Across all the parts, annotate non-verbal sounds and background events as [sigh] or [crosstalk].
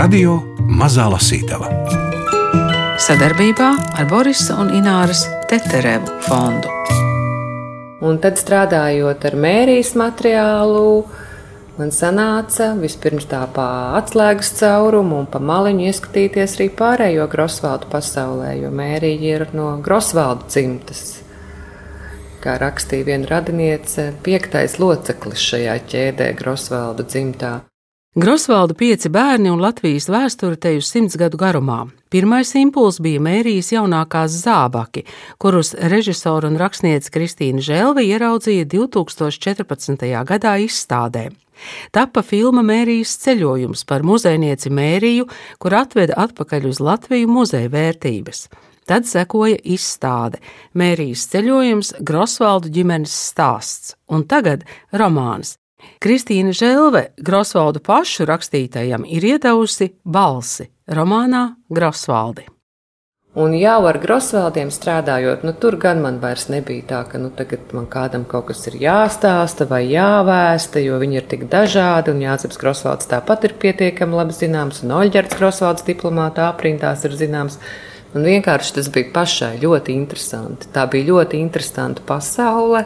Radio Mazā Lasītava sadarbībā ar Borisa un Ināras Teterevu fondu. Un tad strādājot ar mērijas materiālu, man sanāca vispirms tā pa atslēgas caurumu un pa maliņu ieskatīties arī pārējo Grosvaldu pasaulē, jo mērija ir no Grosvaldu dzimtas. Kā rakstīja viena radiniece, piektais loceklis šajā ķēdē Grosvaldu dzimtā. Grosvalda pieci bērni un Latvijas vēsture te uz simts gadu garumā. Pirmais impulss bija Mērijas jaunākās zābaki, kurus režisora un rakstniece Kristīna Želva ieraudzīja 2014. gadā izstādē. Tapa filma Mērijas ceļojums par muzejnieci Mēriju, kur atveda atpakaļ uz Latviju muzeja vērtības. Tad sekoja izstāde Mērijas ceļojums, Grosvaldu ģimenes stāsts, un tagad romāns Kristīna Želve Grosvaldu pašu rakstītajam ir iedavusi balsi romānā Grosvaldi. Un jau ar grosvaldiem strādājot, nu, tur gan man vairs nebija tā, ka nu, tagad man kādam kaut kas ir jāstāsta vai jāvēsta, jo viņi ir tik dažādi. Un Jānis Grosvalds tāpat ir pietiekami labi zināms, un Oļģerts Grosvalds diplomāta aprindās ir zināms. Un vienkārši tas bija pašai ļoti interesanti. Tā bija ļoti interesanta pasaule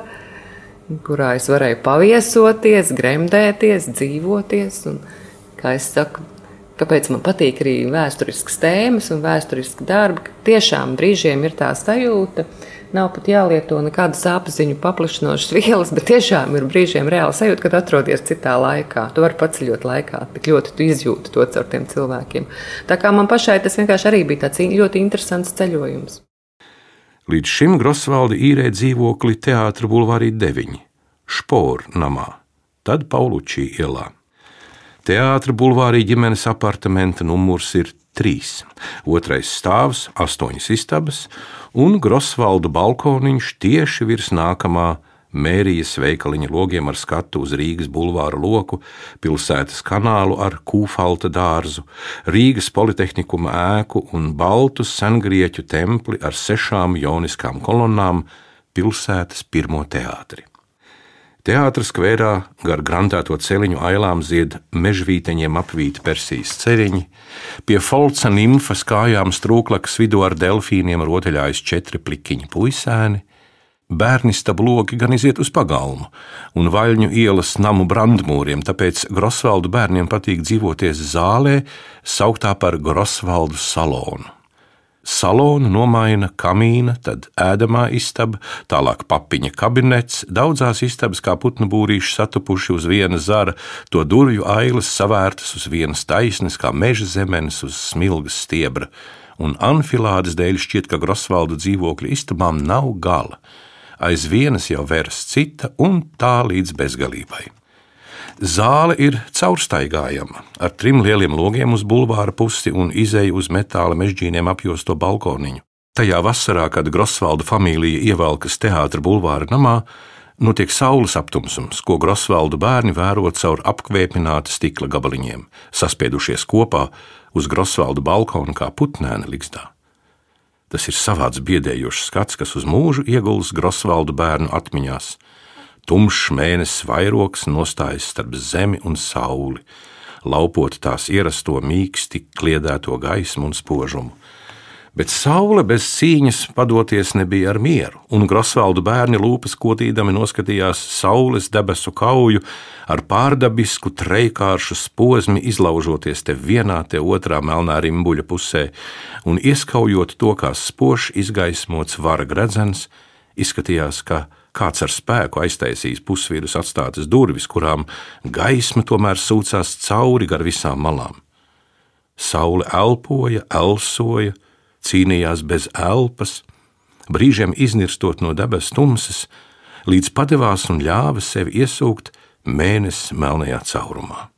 kurā es varēju paviesoties, gremdēties, dzīvoties. Un, kā es saku, kāpēc man patīk arī vēsturiskas tēmas un vēsturiski darbi, ka tiešām brīžiem ir tā sajūta. Nav pat jālieto nekādas apziņu paplašinošas vielas, bet tiešām ir brīžiem reāli sajūta, kad atrodies citā laikā. Tu vari paceļot laikā, tik ļoti tu izjūti to caur tiem cilvēkiem. Tā kā man pašai tas vienkārši arī bija tāds ļoti interesants ceļojums. Līdz šim Grosvaldi īrē dzīvokli Teātra Bulvārī 9, Šporu namā, tad Paulučī ielā. Teātra bulvārī ģimenes apartamenta numurs ir 3, otrais stāvs, astoņas istabas un Grosvaldu balkoniņš tieši virs nākamā Mērijas veikaliņa logiem ar skatu uz Rīgas bulvāra loku, pilsētas kanālu ar kūfalta dārzu, Rīgas politehnikuma ēku un baltu sengrieķu templi ar sešām joniskām kolonnām pilsētas pirmo teātri. Teātras skverā gar grantēto celiņu ailām zied mežvīteņiem apvīti persijas ceriņi, pie folca nimfas kājām strūklakas vidū ar delfīniem rotaļājas četri plikiņi puisēni, Bērnistabu logi gan iziet uz pagalmu un vaļņu ielas namu brandmūriem, tāpēc Grosvaldu bērniem patīk dzīvoties zālē, sauktā par Grosvaldu salonu. Salonu nomaina kamīna, tad ēdamā istaba, tālāk papiņa kabinets, daudzās istabas kā putnu būrīši satupuši uz viena zara, to durvju ailes savērtas uz vienas taisnes, kā meža zemenes uz smilgas stiebra, un anfilādes dēļ šķiet, ka Grosvaldu dzīvokļu istabām nav gala aiz vienas jau veras cita un tā līdz bezgalībai. Zāle ir caurstaigājama, ar trim lieliem logiem uz bulvāra pusi un izēju uz metāla mežģīniem apjosto balkoniņu. Tajā vasarā, kad Grosvaldu familija ievelkas teātra bulvāra namā, notiek saules aptumsums, ko Grosvaldu bērni vēro caur apkvēpināta stikla gabaliņiem, saspiedušies kopā uz Grosvaldu balkona kā putnēna likstā. Tas ir savāds biedējošs skats, kas uz mūžu ieguls Grosvaldu bērnu atmiņās. Tumšs mēnesis vairoks nostājas starp zemi un sauli, laupot tās ierasto mīksti, kliedēto gaismu un spožumu bet saule bez cīņas padoties nebija ar mieru, un Grosvaldu bērni lūpas kotīdami noskatījās saules debesu kauju ar pārdabisku trejkāršu posmu, izlaužoties te vienā, te otrā melnā rimbuļa pusē, un ieskaujot to kā spožs izgaismots vara gredzens, izskatījās, ka kāds ar spēku aiztaisīs pusvīrus atstātas durvis, kurām gaisma tomēr sūcās cauri gar visām malām. Saule elpoja, elsoja, cīnījās bez elpas, brīžiem iznirstot no dabas tumsas, līdz padevās un ļāva sevi iesūkt mēnesis melnajā caurumā.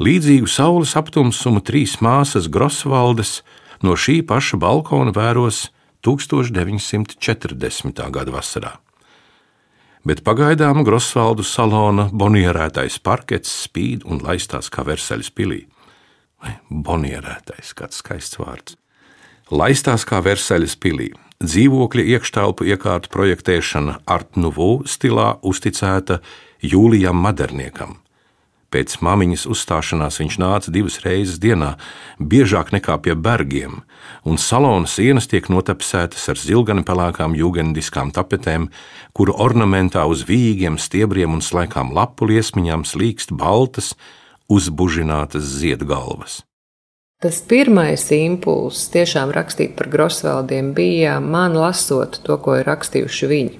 Līdzīgu saules aptumsumu trīs māsas Grosvaldes no šī paša balkona vēros 1940. gada vasarā. Bet pagaidām Grosvaldu salona bonierētais parkets spīd un laistās kā Versaļas pilī. Vai bonierētais, kāds skaists vārds laistās kā Versaļas pilī. Dzīvokļa iekštelpu iekārtu projektēšana Art Nouveau stilā uzticēta Jūlijam Maderniekam. Pēc māmiņas uzstāšanās viņš nāca divas reizes dienā, biežāk nekā pie bergiem, un salona sienas tiek notapsētas ar zilgani pelēkām jūgendiskām tapetēm, kuru ornamentā uz vīgiem, stiebriem un slaikām lapu liesmiņām slīkst baltas, uzbužinātas ziedgalvas. Tas pirmais impulss tiešām rakstīt par Grosveldiem bija man lasot to, ko ir rakstījuši viņi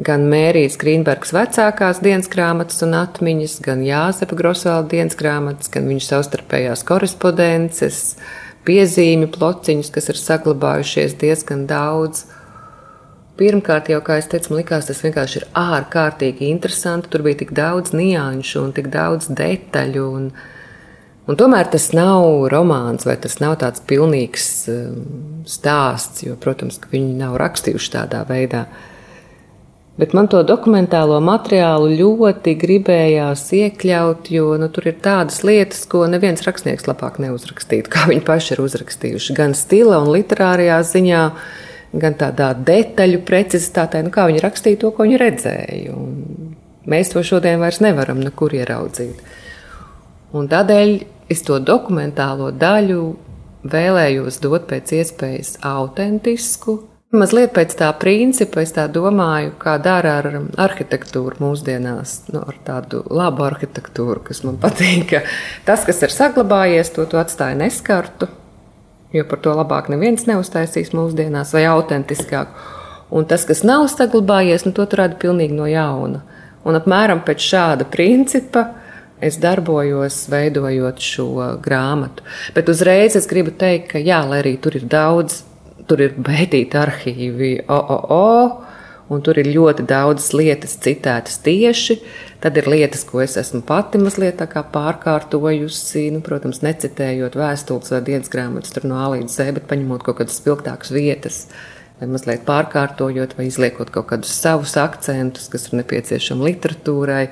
gan Mērijas Grīnbergas vecākās dienas grāmatas un atmiņas, gan Jāzepa Grosvēla dienas grāmatas, gan viņu savstarpējās korespondences, piezīmi plociņus, kas ir saglabājušies diezgan daudz. Pirmkārt, jau kā es teicu, man likās, tas vienkārši ir ārkārtīgi interesanti. Tur bija tik daudz nianšu un tik daudz detaļu. Un, un tomēr tas nav romāns vai tas nav tāds pilnīgs um, stāsts, jo, protams, viņi nav rakstījuši tādā veidā. Bet man to dokumentālo materiālu ļoti gribējās iekļaut, jo nu, tur ir tādas lietas, ko neviens rakstnieks labāk neuzrakstītu, kā viņi paši ir uzrakstījuši. Gan stila un literārajā ziņā, gan tādā detaļu precizitātē, nu, kā viņi rakstīja to, ko viņi redzēja. Un mēs to šodien vairs nevaram nekur ieraudzīt. Un tādēļ es to dokumentālo daļu vēlējos dot pēc iespējas autentisku, Mazliet pēc tā principa es tā domāju, kā dara ar arhitektūru mūsdienās, nu, ar tādu labu arhitektūru, kas man patīk. Tas, kas ir saglabājies, to tu atstāja neskartu, jo par to labāk neviens neuztaisīs mūsdienās, vai autentiskāk. Un tas, kas nav saglabājies, nu, to tu radi pilnīgi no jauna. Un apmēram pēc šāda principa es darbojos, veidojot šo grāmatu. Bet uzreiz es gribu teikt, ka jā, lai arī tur ir daudz tur ir pētīti arhīvi OOO, un tur ir ļoti daudzas lietas citētas tieši. Tad ir lietas, ko es esmu pati mazliet pārkārtojusi, nu, protams, necitējot vēstules vai dienas grāmatas no A līdz Z, bet paņemot kaut kādas spilgtākas vietas. Vai mazliet pārkārtojot, vai izliekot kaut kādus savus akcentus, kas ir nepieciešami literatūrai.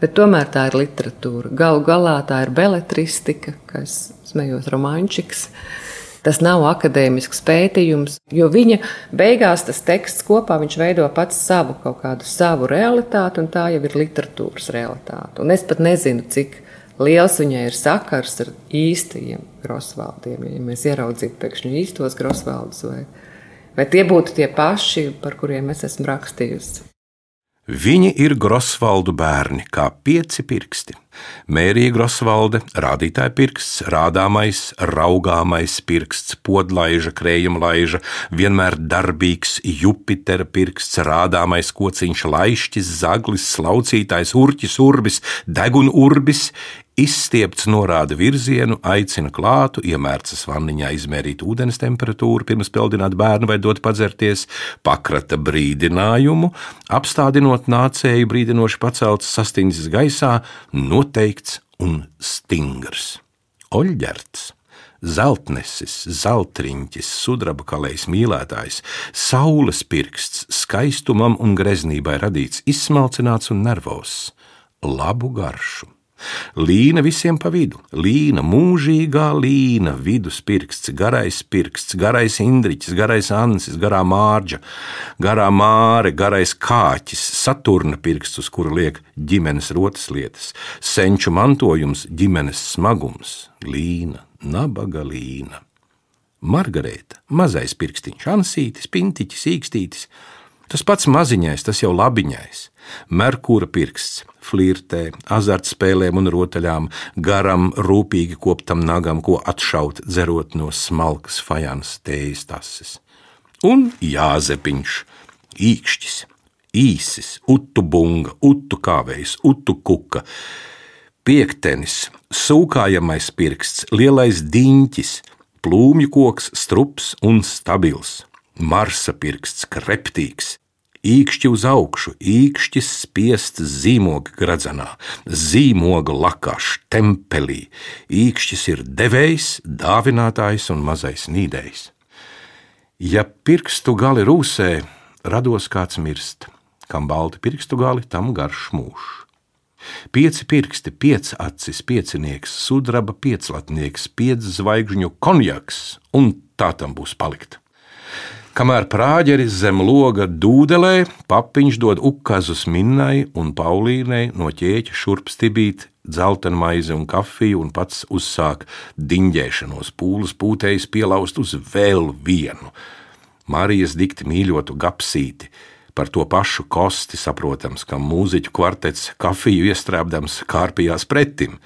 Bet tomēr tā ir literatūra. Galu galā tā ir beletristika, kas smējot romāņčiks. Uh, Tas nav akadēmisks pētījums, jo viņa beigās tas teksts kopā viņš veido pats savu kaut kādu savu realitāti, un tā jau ir literatūras realitāte. Un es pat nezinu, cik liels viņai ir sakars ar īstajiem grosvaldiem, ja mēs ieraudzītu pēkšņi īstos grosvaldus, vai, vai tie būtu tie paši, par kuriem es esmu rakstījusi. Viņi ir Grosvaldu bērni, kā pieci pirksti. Mērija Grosvalde, rādītāja pirksts, rādāmais, raugāmais pirksts, podlaiža, krējuma laiža, vienmēr darbīgs Jupitera pirksts, rādāmais kociņš, laišķis, zaglis, slaucītājs, urķis, urbis, degun urbis, Izstiepts norāda virzienu, aicina klātu, iemērcas vanniņā izmērīt ūdens temperatūru, pirms peldināt bērnu vai dot padzerties, pakrata brīdinājumu, apstādinot nācēju brīdinoši pacelts sastindzis gaisā, noteikts un stingrs. Oļģerts zeltnesis, zeltriņķis, sudraba kalējs mīlētājs, saules pirksts, skaistumam un greznībai radīts, izsmalcināts un nervos, labu garšu. Līna visiem pa vidu, līna, mūžīgā līna, viduspirksts, garais pirksts, garais indriķis, garais ansis, garā mārģa, garā māre, garais kāķis, saturna pirksts, uz kura liek ģimenes rotas lietas, senču mantojums, ģimenes smagums, līna, nabaga līna. Margarita, mazais pirkstiņš, ansītis, pintiķis, īkstītis, tas pats maziņais, tas jau labiņais, Merkūra pirksts, flirtē, azartspēlēm un rotaļām, garam, rūpīgi koptam nagam, ko atšaut, dzerot no smalkas fajānas tējas tases. Un jāzepiņš, īkšķis, īsis, utu bunga, utu kāvējs, utu kuka, piektenis, sūkājamais pirksts, lielais diņķis, plūmju koks, strups un stabils, marsa pirksts, kreptīgs, īkšķi uz augšu, īkšķis spiests zīmoga gradzenā, zīmoga lakāš tempelī. Īkšķis ir devējs, dāvinātājs un mazais nīdējs. Ja pirkstu gali rūsē, rados kāds mirst, kam balti pirkstu gali, tam garš mūžs. Pieci pirksti, pieci acis, piecinieks, sudraba pieclatnieks, pieci zvaigžņu konjaks, un tā tam būs palikt. Kamēr prāģeris zem loga dūdelē, papiņš dod ukazus Minnai un Paulīnai no ķēķa šurp stibīt dzeltenu maizi un kafiju, un pats uzsāk diņģēšanos, pūles pūtējas pielaust uz vēl vienu. Marijas dikti mīļotu gapsīti, par to pašu kosti saprotams, ka mūziķu kvartets kafiju iestrēbdams kārpījās pretim.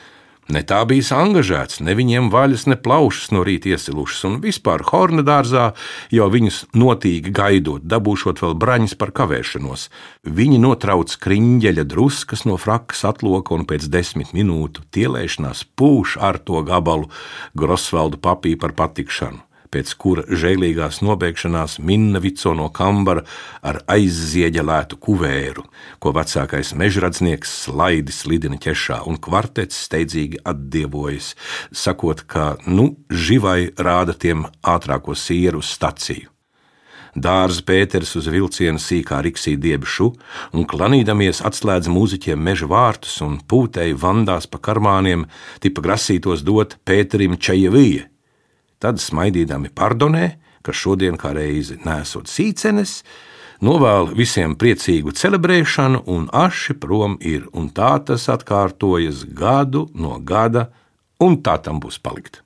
Ne tā bija angažēts, ne viņiem vaļas, ne plaušas no rīta iesilušas, un vispār Horna dārzā jau viņus notīgi gaidot, dabūšot vēl braņas par kavēšanos. Viņi notrauc kriņģeļa druskas no frakas atloka un pēc desmit minūtu tielēšanās pūš ar to gabalu Grosvaldu papī par patikšanu pēc kura žēlīgās nobeigšanās minna vico no kambara ar aizzieģelētu kuvēru, ko vecākais mežradznieks slaidi slidina ķešā, un kvartets steidzīgi atdievojas, sakot, ka nu živai rāda tiem ātrāko sieru staciju. Dārza Pēters uz vilciena sīkā riksī diebšu un klanīdamies atslēdz mūziķiem meža vārtus un pūtēji vandās pa karmāniem, tipa grasītos dot Pēterim Čajevīju Tad smaidīdami pardonē, ka šodien kā reizi nesot sīcenes, novēl visiem priecīgu celebrēšanu, un aši prom ir, un tā tas atkārtojas gadu no gada, un tā tam būs palikt.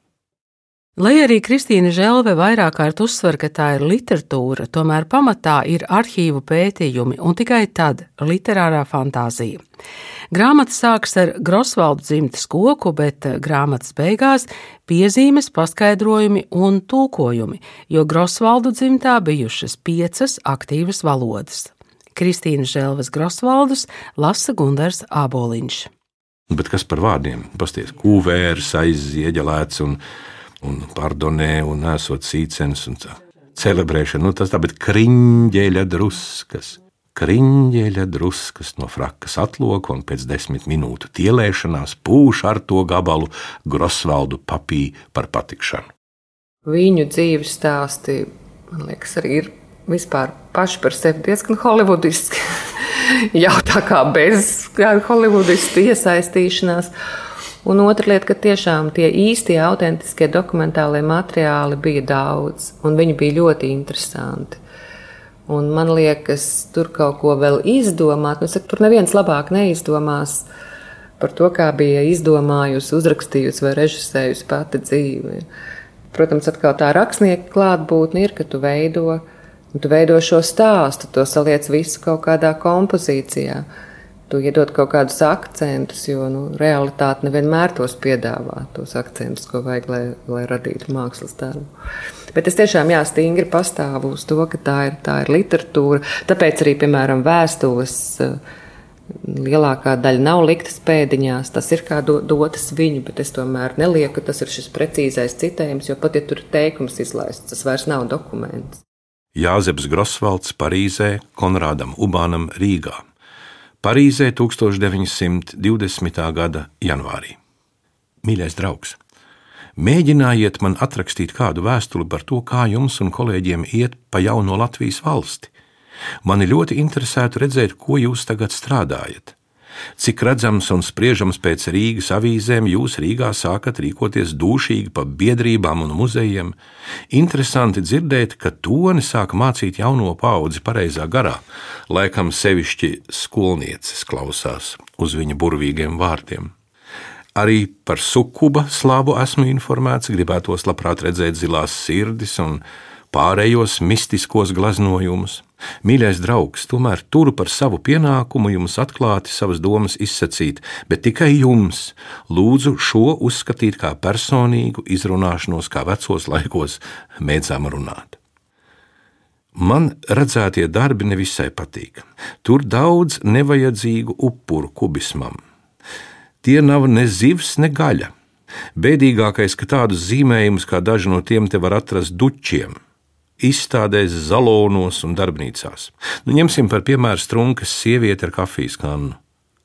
Lai arī Kristīna Želve vairāk kārt uzsver, ka tā ir literatūra, tomēr pamatā ir arhīvu pētījumi un tikai tad literārā fantāzija. Grāmata sākas ar Grosvaldu dzimtas koku, bet grāmatas beigās piezīmes, paskaidrojumi un tulkojumi, jo Grosvaldu dzimtā bijušas piecas aktīvas valodas. Kristīna Želvas Grosvaldus lasa Gundars Āboliņš. Bet kas par vārdiem? Pasties, kūvērs, aizieģelēts un un pardonē, un esot sīcenis un tā. Celebrēšana, nu tas tā, bet kriņģeļa druskas. Kriņģeļa druskas no frakas atloka un pēc desmit minūtu tielēšanās pūš ar to gabalu Grosvaldu papī par patikšanu. Viņu dzīves stāsti, man liekas, arī ir vispār paši par sevi diezgan holivudiski. [laughs] Jau tā kā bez holivudistu iesaistīšanās. Un otra lieta, ka tiešām tie īstie, autentiskie dokumentālie materiāli bija daudz, un viņi bija ļoti interesanti. Un man liekas, tur kaut ko vēl izdomāt. Nu, saku, tur neviens labāk neizdomās par to, kā bija izdomājusi, uzrakstījusi vai režisējusi pati dzīve. Protams, atkal tā rakstnieka klātbūtne ir, ka tu veido, tu veido šo stāstu, to saliec visu kaut kādā kompozīcijā tu iedod kaut kādus akcentus, jo nu, realitāte nevienmēr tos piedāvā, tos akcentus, ko vajag, lai, lai radītu mākslas darbu. Bet es tiešām jā, stingri pastāvu uz to, ka tā ir, tā ir literatūra. Tāpēc arī, piemēram, vēstules eh, lielākā daļa nav liktas pēdiņās. Tas ir kā do, dotas viņu, bet es tomēr nelieku, tas ir šis precīzais citējums, jo pat ja tur ir teikums izlaists, tas vairs nav dokuments. Jāzeps Grosvalds Parīzē, Konrādam Ubānam Rīgā. Parīzē 1920. gada janvārī. Mīļais draugs, mēģinājiet man atrakstīt kādu vēstuli par to, kā jums un kolēģiem iet pa jauno Latvijas valsti. Mani ļoti interesētu redzēt, ko jūs tagad strādājat. Cik redzams un spriežams pēc Rīgas avīzēm, jūs Rīgā sākat rīkoties dūšīgi pa biedrībām un muzejiem. Interesanti dzirdēt, ka toni sāk mācīt jauno paudzi pareizā garā. Laikam sevišķi skolnieces klausās uz viņa burvīgiem vārdiem. Arī par sukuba slābu esmu informēts, gribētos labprāt redzēt zilās sirdis un pārējos mistiskos gleznojumus. Mīļais draugs, tomēr turu par savu pienākumu jums atklāti savas domas izsacīt, bet tikai jums lūdzu šo uzskatīt kā personīgu izrunāšanos, kā vecos laikos mēdzām runāt. Man redzētie darbi nevisai patīk. Tur daudz nevajadzīgu upuru kubismam. Tie nav ne zivs, ne gaļa. Bēdīgākais, ka tādus zīmējumus kā daži no tiem te var atrast dučiem izstādēs, zalonos un darbnīcās. Nu, ņemsim par piemēru strunkas sievieti ar kafijas kannu.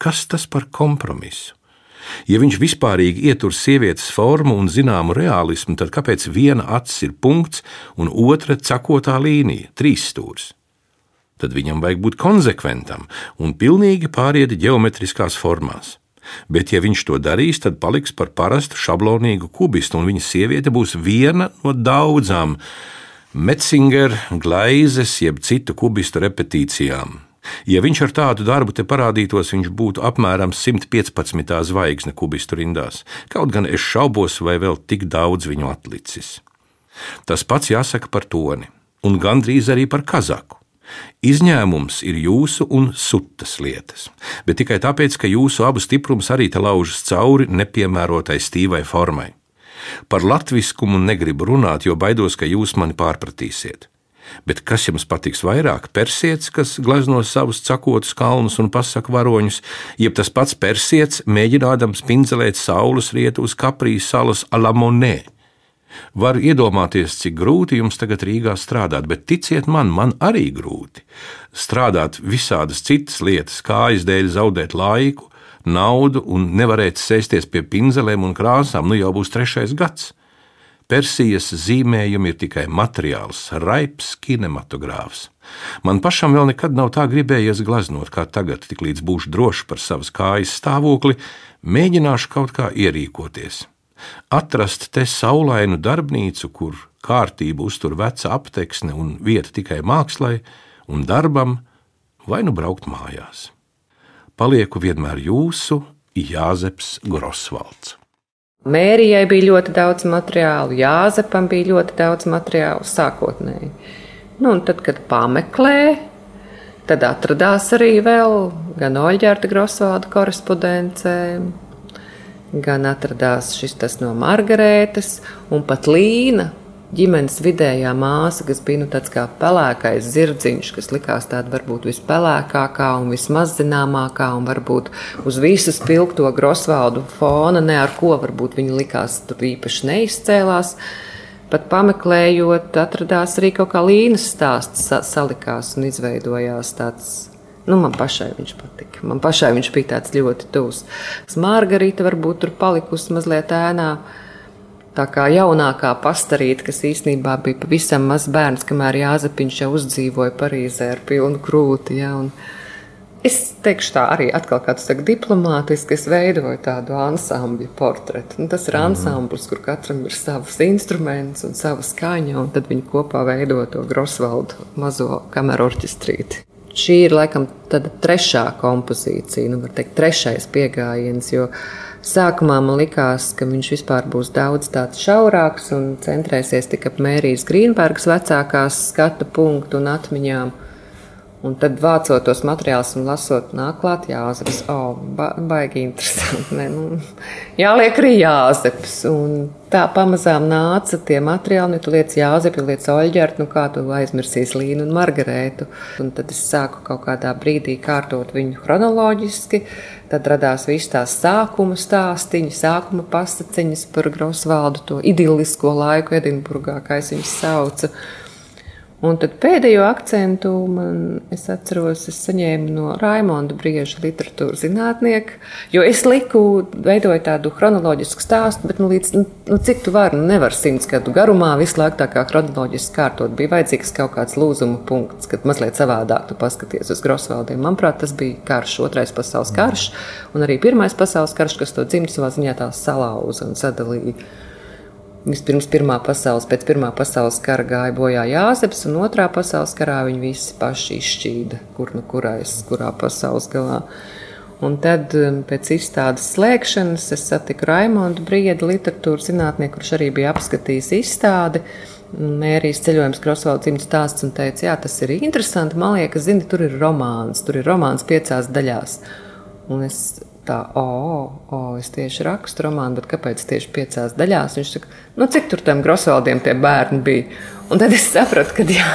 Kas tas par kompromisu? Ja viņš vispārīgi ietur sievietes formu un zināmu realismu, tad kāpēc viena acis ir punkts un otra cakotā līnija, trīs stūris? Tad viņam vajag būt konsekventam un pilnīgi pāriet geometriskās formās. Bet, ja viņš to darīs, tad paliks par parastu šablonīgu kubistu, un viņa sieviete būs viena no daudzām, Metzinger, glaizes, jeb citu kubistu repetīcijām. Ja viņš ar tādu darbu te parādītos, viņš būtu apmēram 115. zvaigzne kubistu rindās, kaut gan es šaubos, vai vēl tik daudz viņu atlicis. Tas pats jāsaka par toni, un gandrīz arī par kazaku. Izņēmums ir jūsu un sutas lietas, bet tikai tāpēc, ka jūsu abu stiprums arī te laužas cauri nepiemērotai stīvai formai. Par latviskumu negribu runāt, jo baidos, ka jūs mani pārpratīsiet. Bet kas jums patiks vairāk? Persietis, kas glezno savus cakotus kalnus un pasaka varoņus, jeb tas pats persietis, mēģinādams pinzelēt saules rietu uz Kaprijas salas Alamonē. Var iedomāties, cik grūti jums tagad Rīgā strādāt, bet ticiet man, man arī grūti. Strādāt visādas citas lietas, kājas dēļ zaudēt laiku, naudu un nevarēt sēsties pie pinzelēm un krāsām, nu jau būs trešais gads. Persijas zīmējumi ir tikai materiāls, raips kinematogrāfs. Man pašam vēl nekad nav tā gribējies glaznot, kā tagad, tik līdz būšu drošs par savas kājas stāvokli, mēģināšu kaut kā ierīkoties. Atrast te saulainu darbnīcu, kur kārtību uztur veca apteksne un vieta tikai mākslai un darbam, vai nu braukt mājās. Palieku vienmēr jūsu Jāzeps Grosvalds. Mērijai bija ļoti daudz materiālu, Jāzepam bija ļoti daudz materiālu sākotnēji. Nu, tad, kad pameklē, tad atradās arī vēl gan Oļģerta Grosvalda korespondence, gan atradās šis tas no Margarētas un pat Līna ģimenes vidējā māsa, kas bija nu, tāds kā pelēkais zirdziņš, kas likās tāda varbūt vispelēkākā un vismaz zināmākā, un varbūt uz visu spilgto grosvaldu fona, ne ar ko varbūt viņa likās tur īpaši neizcēlās. Pat pameklējot, atradās arī kaut kā līnijas stāsts, salikās un izveidojās tāds Nu, man pašai viņš patika. Man pašai viņš bija tāds ļoti tuvs. Margarita varbūt tur palikusi mazliet ēnā. Tā kā jaunākā pastarīte, kas īstenībā bija pavisam mazs bērns, kamēr Jāzepiņš jau uzdzīvoja Parīzē ar pilnu krūti. Ja, es teikšu tā arī atkal, kā tu saki, diplomātiski es veidoju tādu ansambļu portretu. Un tas ir mm. ansamblis, kur katram ir savs instruments un sava skaņa, un tad viņi kopā veido to Grosvaldu mazo kameru orķestrīti. Šī ir laikam trešā kompozīcija, nu, var teikt, trešais pieejams, jo Sākumā man likās, ka viņš vispār būs daudz tāds šaurāks un centrēsies tikai ap Mērijas Grīnbergas vecākās skatu punktu un atmiņām. Un tad vācot tos materiālus un lasot, nāk klāt jāzeps. Oh, ba baigi interesanti. Ne? Nu, jāliek arī jāzeps. Un tā pamazām nāca tie materiāli, nu, tu liec jāzepi, liec oļģertu, nu kā tu aizmirsīs Līnu un Margarētu. Un tad es sāku kaut kādā brīdī kārtot viņu chronoloģiski. Tad radās viss tās sākuma stāstīņi, sākuma pasaciņas par Grosvaldu, to idilisko laiku Edinburgā, kā es viņus saucu. Un tad pēdējo akcentu man, es atceros, es saņēmu no Raimonda Brieža literatūras zinātnieka, jo es liku, veidoju tādu chronoloģisku stāstu, bet nu, līdz, nu, cik tu vari, nu, nevar simts gadu garumā visu laiku tā kā chronoloģiski kārtot. Bija vajadzīgs kaut kāds lūzuma punkts, kad mazliet savādāk tu paskaties uz Grosvaldiem. Manuprāt, tas bija karš, otrais pasaules karš, un arī pirmais pasaules karš, kas to dzimtu savā ziņā tā salauza un sadalīja. Vispirms Pirmā pasaules, pēc Pirmā pasaules kara gāja bojā Jāzeps, un Otrā pasaules karā viņi visi paši izšķīda, kur nu kurais, kurā pasaules galā. Un tad um, pēc izstādes slēgšanas es satiku Raimondu Briedu, literatūras zinātnieku, kurš arī bija apskatījis izstādi. Mērijas ceļojums, Krosvalds dzimts stāsts un teica, jā, tas ir interesanti. Man liekas, zini, tur ir romāns, tur ir romāns piecās daļās. Un es tā, oh, oh, es tieši rakstu romānu, bet kāpēc tieši piecās daļās? Viņš saka, nu, cik tur tam grosvaldiem tie bērni bija? Un tad es sapratu, ka jā,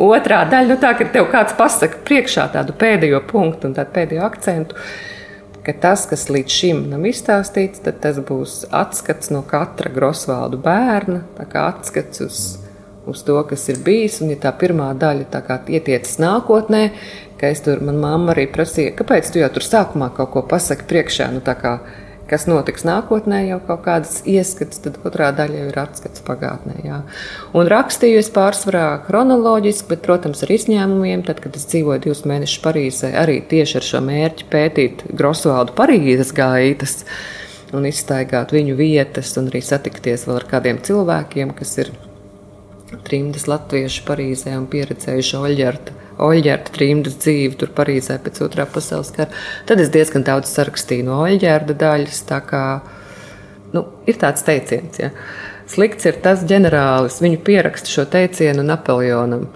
otrā daļa, nu tā, ka tev kāds pasaka priekšā tādu pēdējo punktu un tādu pēdējo akcentu, ka tas, kas līdz šim nav izstāstīts, tad tas būs atskats no katra grosvaldu bērna, tā kā atskats uz uz to, kas ir bijis. Un, ja tā pirmā daļa tā ietiecas nākotnē, ka es tur, man mamma arī prasīja, kāpēc tu jau tur sākumā kaut ko pasaki priekšā, nu tā kā, kas notiks nākotnē, jau kaut kādas ieskats, tad otrā daļa jau ir atskats pagātnē. Jā. Un rakstīju es pārsvarā chronoloģiski, bet, protams, ar izņēmumiem, tad, kad es dzīvoju divus mēnešus Parīzē, arī tieši ar šo mērķi pētīt Grosvaldu Parīzes gaitas un izstaigāt viņu vietas un arī satikties vēl ar kādiem cilvēkiem, kas ir trimdas latviešu Parīzē un pieredzējuši Oļģerta. Oļģerta trimdas dzīvi tur Parīzē pēc otrā pasaules kara. Tad es diezgan daudz sarakstīju no Oļģerta daļas. Kā nu, ir tāds teiciens, ja slikts ir tas ģenerālis, viņu pieraksta šo teicienu Napoleonam.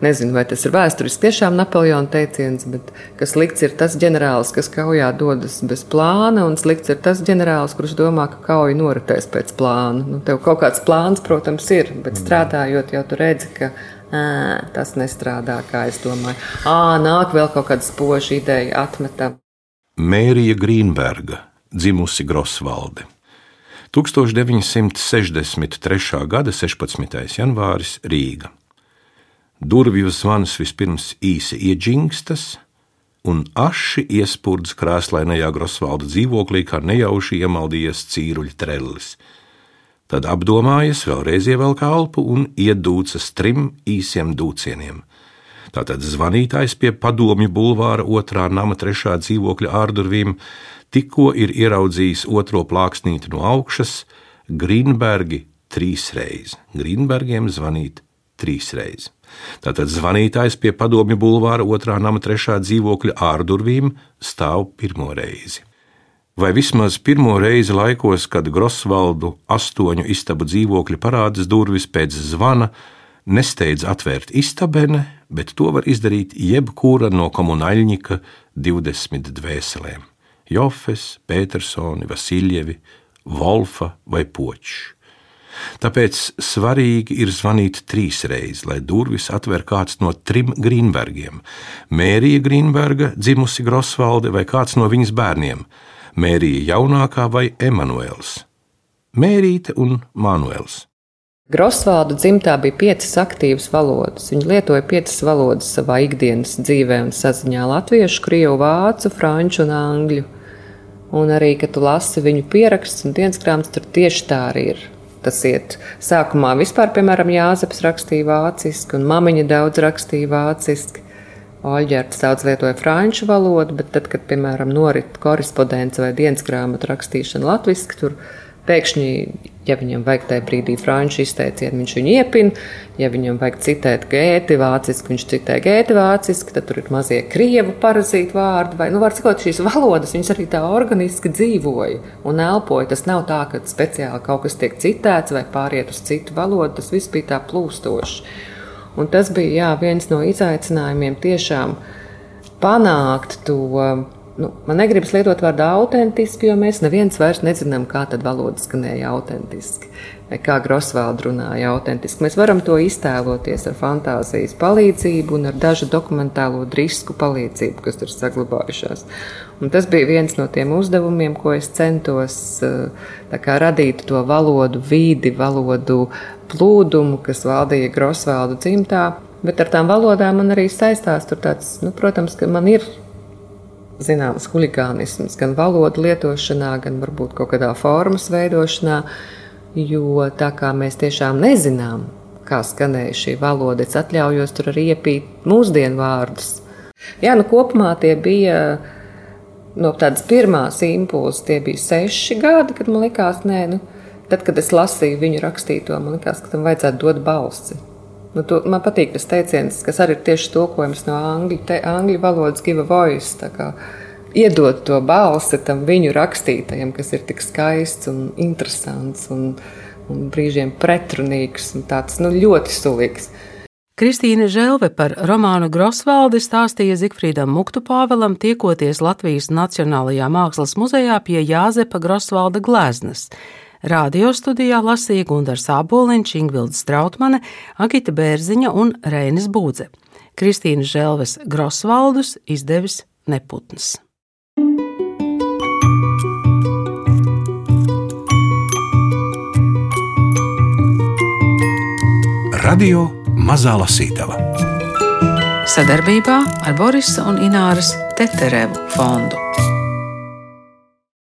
Nezinu, vai tas ir vēsturiski tiešām Napoleona teiciens, bet kas slikts ir tas ģenerālis, kas kaujā dodas bez plāna, un slikts ir tas ģenerālis, kurš domā, ka kauja noritēs pēc plāna. Nu, tev kaut kāds plāns, protams, ir, bet strādājot, jau tu redzi, ka ā, tas nestrādā, kā es domāju. Ā, nāk vēl kaut kāda spoža ideja atmeta. Mērija Grīnberga, dzimusi Grosvalde. 1963. gada 16. janvāris Rīga. Durvju zvans vispirms īsi iedžingstas, un aši iespūrdz krāslainajā Grosvalda dzīvoklī, kā nejauši iemaldījies cīruļu trellis. Tad apdomājas, vēlreiz ievelk elpu un iedūcas trim īsiem dūcieniem. Tātad zvanītājs pie padomju bulvāra otrā nama trešā dzīvokļa ārdurvīm tikko ir ieraudzījis otro plāksnīti no augšas, Grīnbergi trīsreiz. Grīnbergiem zvanīt trīsreiz. Tātad zvanītājs pie padomju bulvāra otrā nama trešā dzīvokļa ārdurvīm stāv pirmo reizi. Vai vismaz pirmo reizi laikos, kad Grosvaldu astoņu istabu dzīvokļa parādas durvis pēc zvana, nesteidz atvērt istabene, bet to var izdarīt jebkura no komunāļņika 20 dvēselēm - Jofes, Petersoni, Vasiljevi, Wolfa vai Počs. Tāpēc svarīgi ir zvanīt trīs reizes, lai durvis atver kāds no trim Grīnbergiem. Mērija Grīnberga, dzimusi Grosvalde, vai kāds no viņas bērniem - Mērija jaunākā vai Emanuēls. Mērīte un Manuēls. Grosvalda dzimtā bija piecas aktīvas valodas. Viņa lietoja piecas valodas savā ikdienas dzīvē un saziņā - latviešu, krievu, vācu, franču un angļu. Un arī, kad tu lasi viņu pierakstus un dienas grāmatas, tur tieši tā arī ir. Tas iet sākumā vispār, piemēram, Jāzeps rakstīja vāciski, un mamiņa daudz rakstīja vāciski. Oļģerts daudz lietoja franču valodu, bet tad, kad, piemēram, norit korespondence vai dienas grāmatu rakstīšana latviešu, tur pēkšņi, ja viņam vajag tajā brīdī franču izteicienu, viņš viņu iepina. Ja viņam vajag citēt gēti vāciski, viņš citē gēti vāciski, tad tur ir mazie krievu parazītu vārdi. Vai, nu, var sakot, šīs valodas, viņas arī tā organiski dzīvoja un elpoja. Tas nav tā, ka speciāli kaut kas tiek citēts vai pāriet uz citu valodu, tas viss bija tā plūstoši. Un tas bija jā, viens no izaicinājumiem tiešām panākt to nu, man negribas lietot vārdu autentiski, jo mēs neviens vairs nezinām, kā tad valoda skanēja autentiski. Vai kā Grosvalda runāja autentiski. Mēs varam to iztēloties ar fantāzijas palīdzību un ar dažu dokumentālo disku palīdzību, kas ir saglabājušās. Un tas bija viens no tiem uzdevumiem, ko es centos eh, kā, radīt to valodu vidi, valodu plūdumu, kas valdīja Grosvaldu dzimtā. Bet ar tām valodām man arī saistās tāds, nu, protams, ka man ir zināms huligānisms gan valodu lietošanā, gan varbūt kaut kādā formas veidošanā, jo tā kā mēs tiešām nezinām, kā skanēja šī valoda, es atļaujos tur arī iepīt mūsdienu vārdus. Jā, nu kopumā tie bija no tādas pirmās impulsas, tie bija seši gadi, kad man likās, nē, nu, tad, kad es lasīju viņu rakstīto, man likās, ka tam vajadzētu dot balsi. Nu, to, man patīk tas teiciens, kas arī ir tieši tulkojums no angļu, te, angļu valodas, give a voice. Kā, iedot to balsi tam viņu rakstītajam, kas ir tik skaists un interesants un, un brīžiem pretrunīgs un tāds nu, ļoti sulīgs. Kristīne Želve par romānu Grosvaldi stāstīja Zikfrīdam Muktu Pāvelam, tiekoties Latvijas Nacionālajā Mākslas muzejā pie Jāzepa Grosvalda gleznas. Radio studijā lasīja Gunārs Aboliņš, Ingvilds Strautmane, Agita Bērziņa un Reinis Būdze. Kristīna Želves Grosvaldus izdevis Neputns. Radio Mazā Lasītava sadarbībā ar Borisa un Ināras Teterevu fondu.